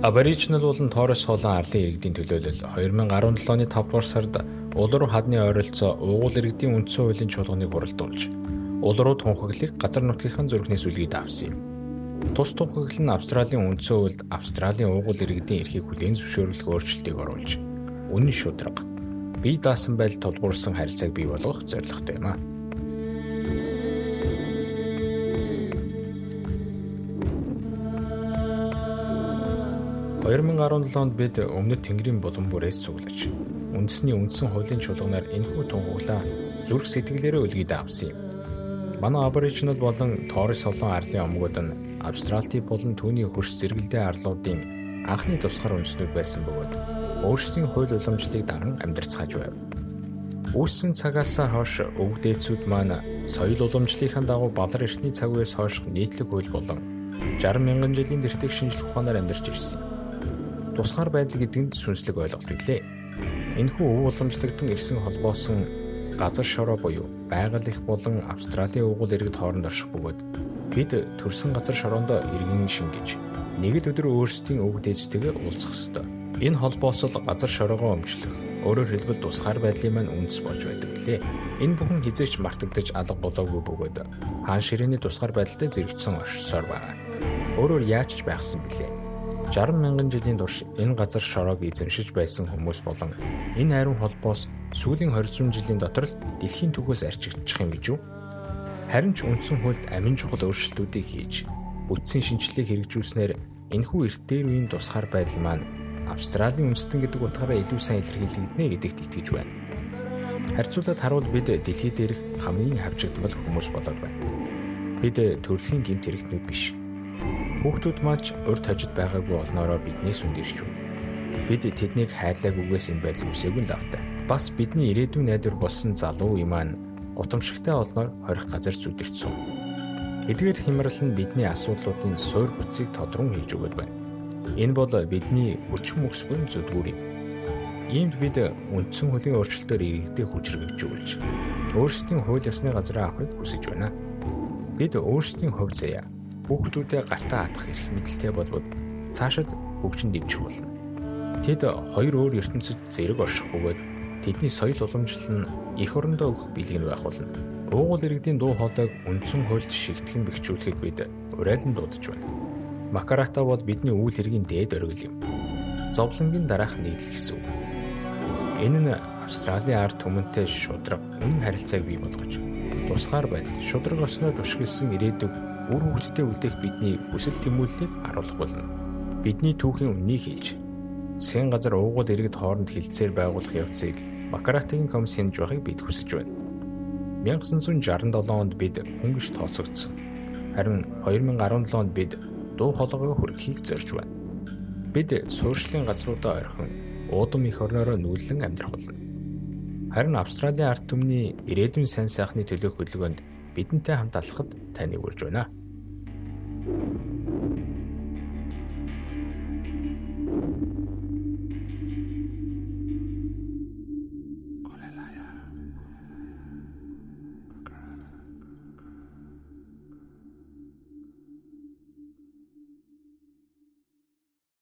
Aboriginal болон Torres хоолон арлын иргэдийн төлөөлөл 2017 оны 5 дугаар сард улууруу хадны ойролцоо уугуул иргэдийн үндсэн хуулийн чуулганыг хуралдуулж улууруу тунхаглыг газар нутгийн зүрхнээс үлгийд авсан юм. Тус тунхаглал нь Австралийн үндсэн хуульд Австралийн уугуул иргэдийн эрхийг хүлээн зөвшөөрөх өөрчлөлтийг оруулж үнэн шударга бие даасан байдал тулгуурсан харилцааг бий болгох зорилготой юм а. 2017 онд бид өмнөд Тэнгэрийн булан бүрээс цуглаж үндэсний үндсэн хуулийн чуулганаар энэхүү тунхаглаа зүрх сэтгэлээрээ үлгийд авсан юм. Манай Аборигенал болон Торres солон арлын омгууд нь Австралти болон түүний хөрс зэрэгэлдээ арлуудын анхны тусгаар үндэснүүд байсан бөгөөд өөрсдийн хууль уламжлалыг даган амьдарцгааж байв. Үүссэн цагаас хойш өвгдээцүүд маань соёл уламжлалынхаа дагуу балар эртний цаг үеэс хойш нийтлэг хууль болон 60 мянган жилийн тэртэг шинжлэх ухаанаар амьдарч ирсэн тусгаар байдал гэдэг нь сүнслэг ойлголт билээ. Энэхүү өв уламжлагдсан ирсэн холбоосон газар шороо буюу байгаль их болон Австралийн өвгөл иргэд хооронд орших бөгөөд бид төрсэн газар шороондоо иргэн шингэж нэг л өдөр өөрсдийн өвөг дээжтэйгээр уулзах ёстой. Энэ холбоос л газар шороогоо өмчлөх өөрөөр хэлбэл тусгаар байдлын маань үндэс болж байдаг лээ. Энэ бүхэн хизээч мартагдаж алга болоогүй бөгөөд хаан ширээний тусгаар байдалтай зэрэгцсэн оршсоор байгаа. Өөрөөр яаж ч байхсан билээ. 60 мянган жилийн турш энэ газар шороог эзэмшиж байсан хүмүүс болон энэ хайрын холбоос сүүлийн 20 жилийн дотор л дэлхийн түгээс арчигдчих юм гэж үү? Харин ч үндсэн хуульд амин чухал өөрчлөлтүүдийг хийж бүтцийн шинжилгээг хэрэгжүүлснээр энэхүү эрт дээр үеийн тусгаар байдал маань Австралийн үндэстэн гэдэг утгаараа илүү сайн илэрхийлэгдэнэ гэдэгт итгэж байна. Харьцуулаад харуул бид дэлхий дээрх хамгийн хавчигдмал хүмүүс болоод байна. Бид төрөлхийн гэмт хэрэгтнүүд биш Хүүхдүүд маань урд хожид байгаагүй олноороо биднээс үндэрч байна. Бид тэднийг хайрлаагүйгээс энэ байдал үсээгүй л автай. Бас бидний ирээдүйн найдвар болсон залуу имаан гутамшигтай олноор хорих газар зүдэрчсэн. Эдгээр хямрал нь бидний асуудлуудын суур бүцийг тодрон хийж өгöd байна. Энэ бол бидний өчм өсвөн зүдгүүр юм. Иймд бид үндсэн хуулийн өөрчлөлтөөр иргэдэд хүчрэгжүүлж өөрсдийн хууль ёсны газраа авахыг хүсэж байна. Бид өөрсдийн хувь заяа хүүхдүүдээ гартаа хатах эрх мэдэлтэй болбол цаашид хөгжин дэмжих болно. Тэд хоёр өөр ертөнцид зэрэг орших бөгөөд тэдний соёл уламжлал нь эх орондоо өгөх бэлэг нь байх болно. Уугуул иргэдийн дуу хоолойг үндсэн хуульд шигтгэн бэхжүүлэхэд бид урайлан дуудаж байна. Макарата бол бидний үйл хэргийн дээд оргил юм. Зовлонгийн дараах нийтлэл гэсэн үг. Энэ нь Австралийн ард түмэнтэй шудраг үнэн харилцааг бий болгож тусгаар байдал шудраг осноо тушгилсан ирээдүг үр хөвгөлтэй үлдээх бидний хүсэл тэмүүллийг харуулах болно. Бидний түүхийн үннийг хэлж засгийн газар уугуул иргэд хооронд хилцээр байгуулах явцыг Макаратагийн комиссийн жоохыг бид хүсэж байна. 1967 онд бид хөнгөж тооцогдсон. Харин 2017 онд бид дуу хоолойгоо хүргэхийг зорж байна. Бид суурьшлийн газруудаа орхин уудам их орноороо нүүлэн амьдрах болно. Харин Австралийн ард түмний ирээдүйн сайн сайхны төлөөх хөдөлгөөнд бидэнтэй хамт алхахад таныг урьж байна.